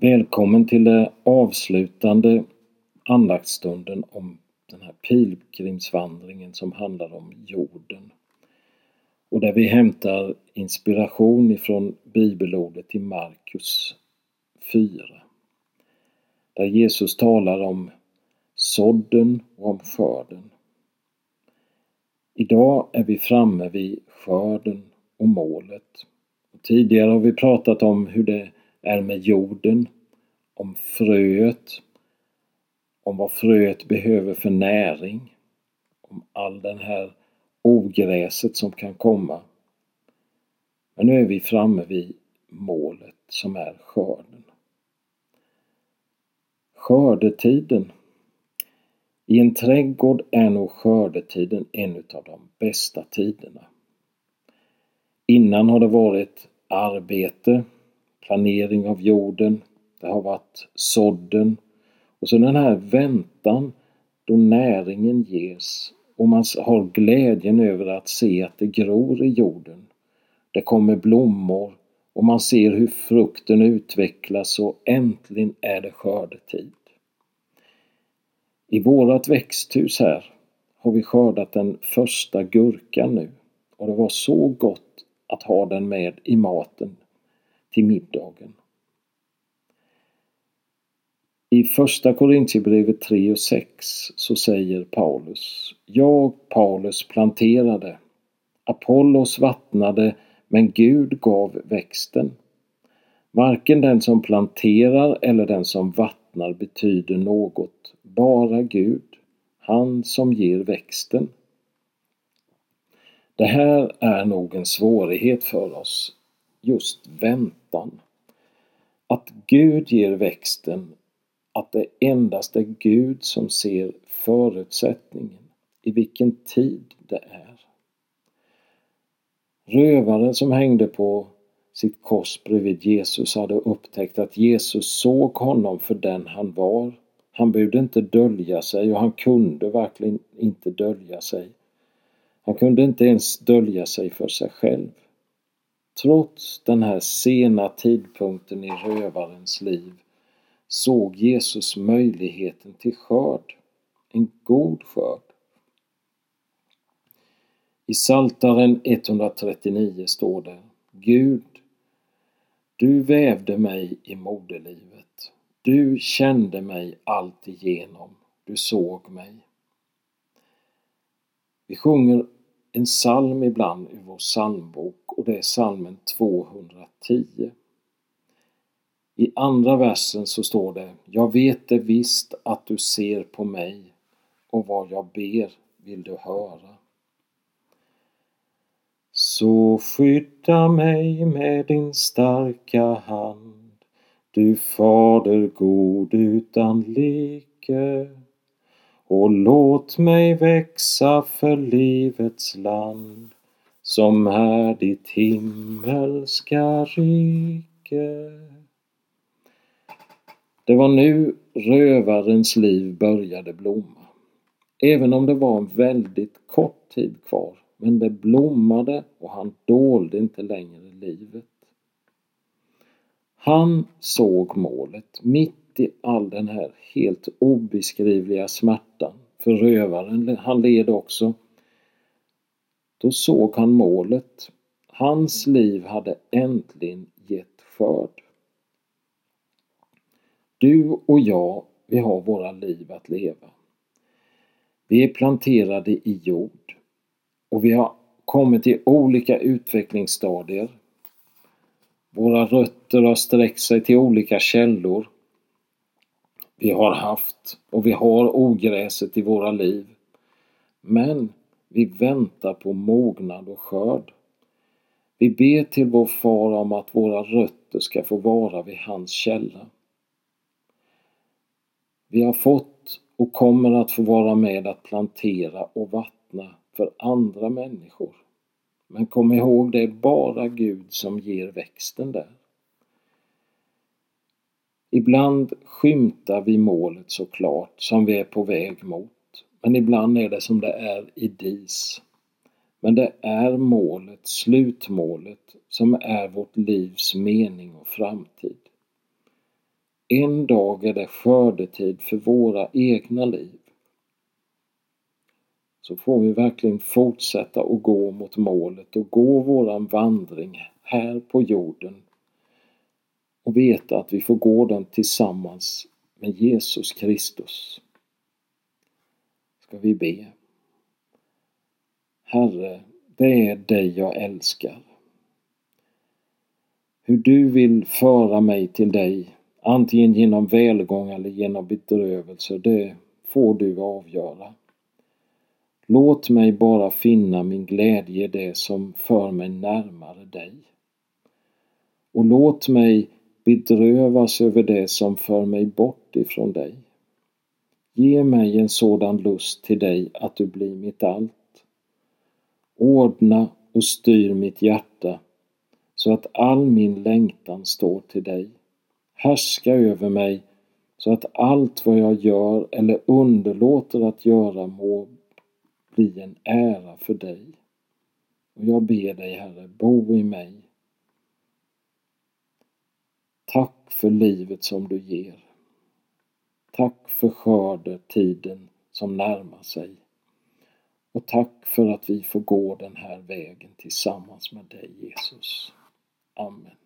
Välkommen till den avslutande andaktsstunden om den här pilgrimsvandringen som handlar om jorden. Och där vi hämtar inspiration ifrån bibelordet i Markus 4. Där Jesus talar om sådden och om skörden. Idag är vi framme vid skörden och målet. Och tidigare har vi pratat om hur det är med jorden, om fröet, om vad fröet behöver för näring, om all den här ogräset som kan komma. Men nu är vi framme vid målet som är skörden. Skördetiden. I en trädgård är nog skördetiden en utav de bästa tiderna. Innan har det varit arbete, planering av jorden, det har varit sådden. Och så den här väntan då näringen ges. Och man har glädjen över att se att det gror i jorden. Det kommer blommor. Och man ser hur frukten utvecklas och äntligen är det skördetid. I vårat växthus här har vi skördat den första gurkan nu. Och det var så gott att ha den med i maten till middagen. I första Korintierbrevet 3 och 6 så säger Paulus Jag, Paulus, planterade Apollos vattnade men Gud gav växten. Varken den som planterar eller den som vattnar betyder något, bara Gud, han som ger växten. Det här är nog en svårighet för oss, just väntan. Att Gud ger växten, att det endast är Gud som ser förutsättningen, i vilken tid det är. Rövaren som hängde på sitt kors bredvid Jesus hade upptäckt att Jesus såg honom för den han var. Han behövde inte dölja sig och han kunde verkligen inte dölja sig. Han kunde inte ens dölja sig för sig själv. Trots den här sena tidpunkten i rövarens liv såg Jesus möjligheten till skörd, en god skörd. I Saltaren 139 står det Gud, du vävde mig i moderlivet. Du kände mig allt igenom. Du såg mig. Vi sjunger en psalm ibland ur vår psalmbok och det är psalmen 210. I andra versen så står det Jag vet det visst att du ser på mig och vad jag ber vill du höra. Så skydda mig med din starka hand, du Fader god utan like. Och låt mig växa för livets land, som är ditt himmelska rike. Det var nu rövarens liv började blomma. Även om det var en väldigt kort tid kvar men det blommade och han dolde inte längre livet. Han såg målet mitt i all den här helt obeskrivliga smärtan. För rövaren, han led också. Då såg han målet. Hans liv hade äntligen gett skörd. Du och jag, vi har våra liv att leva. Vi är planterade i jord. Och vi har kommit till olika utvecklingsstadier. Våra rötter har sträckt sig till olika källor. Vi har haft och vi har ogräset i våra liv. Men vi väntar på mognad och skörd. Vi ber till vår far om att våra rötter ska få vara vid hans källa. Vi har fått och kommer att få vara med att plantera och vattna för andra människor. Men kom ihåg, det är bara Gud som ger växten där. Ibland skymtar vi målet såklart, som vi är på väg mot. Men ibland är det som det är i dis. Men det är målet, slutmålet, som är vårt livs mening och framtid. en dag är det skördetid för våra egna liv. Så får vi verkligen fortsätta att gå mot målet och gå våran vandring här på jorden och veta att vi får gå den tillsammans med Jesus Kristus. Ska vi be. Herre, det är dig jag älskar. Hur du vill föra mig till dig, antingen genom välgång eller genom bedrövelse, det får du avgöra. Låt mig bara finna min glädje i det som för mig närmare dig. Och låt mig bedrövas över det som för mig bort ifrån dig. Ge mig en sådan lust till dig att du blir mitt allt. Ordna och styr mitt hjärta så att all min längtan står till dig. Härska över mig så att allt vad jag gör eller underlåter att göra må bli en ära för dig. Och jag ber dig Herre, bo i mig. Tack för livet som du ger. Tack för skördetiden som närmar sig. Och tack för att vi får gå den här vägen tillsammans med dig Jesus. Amen.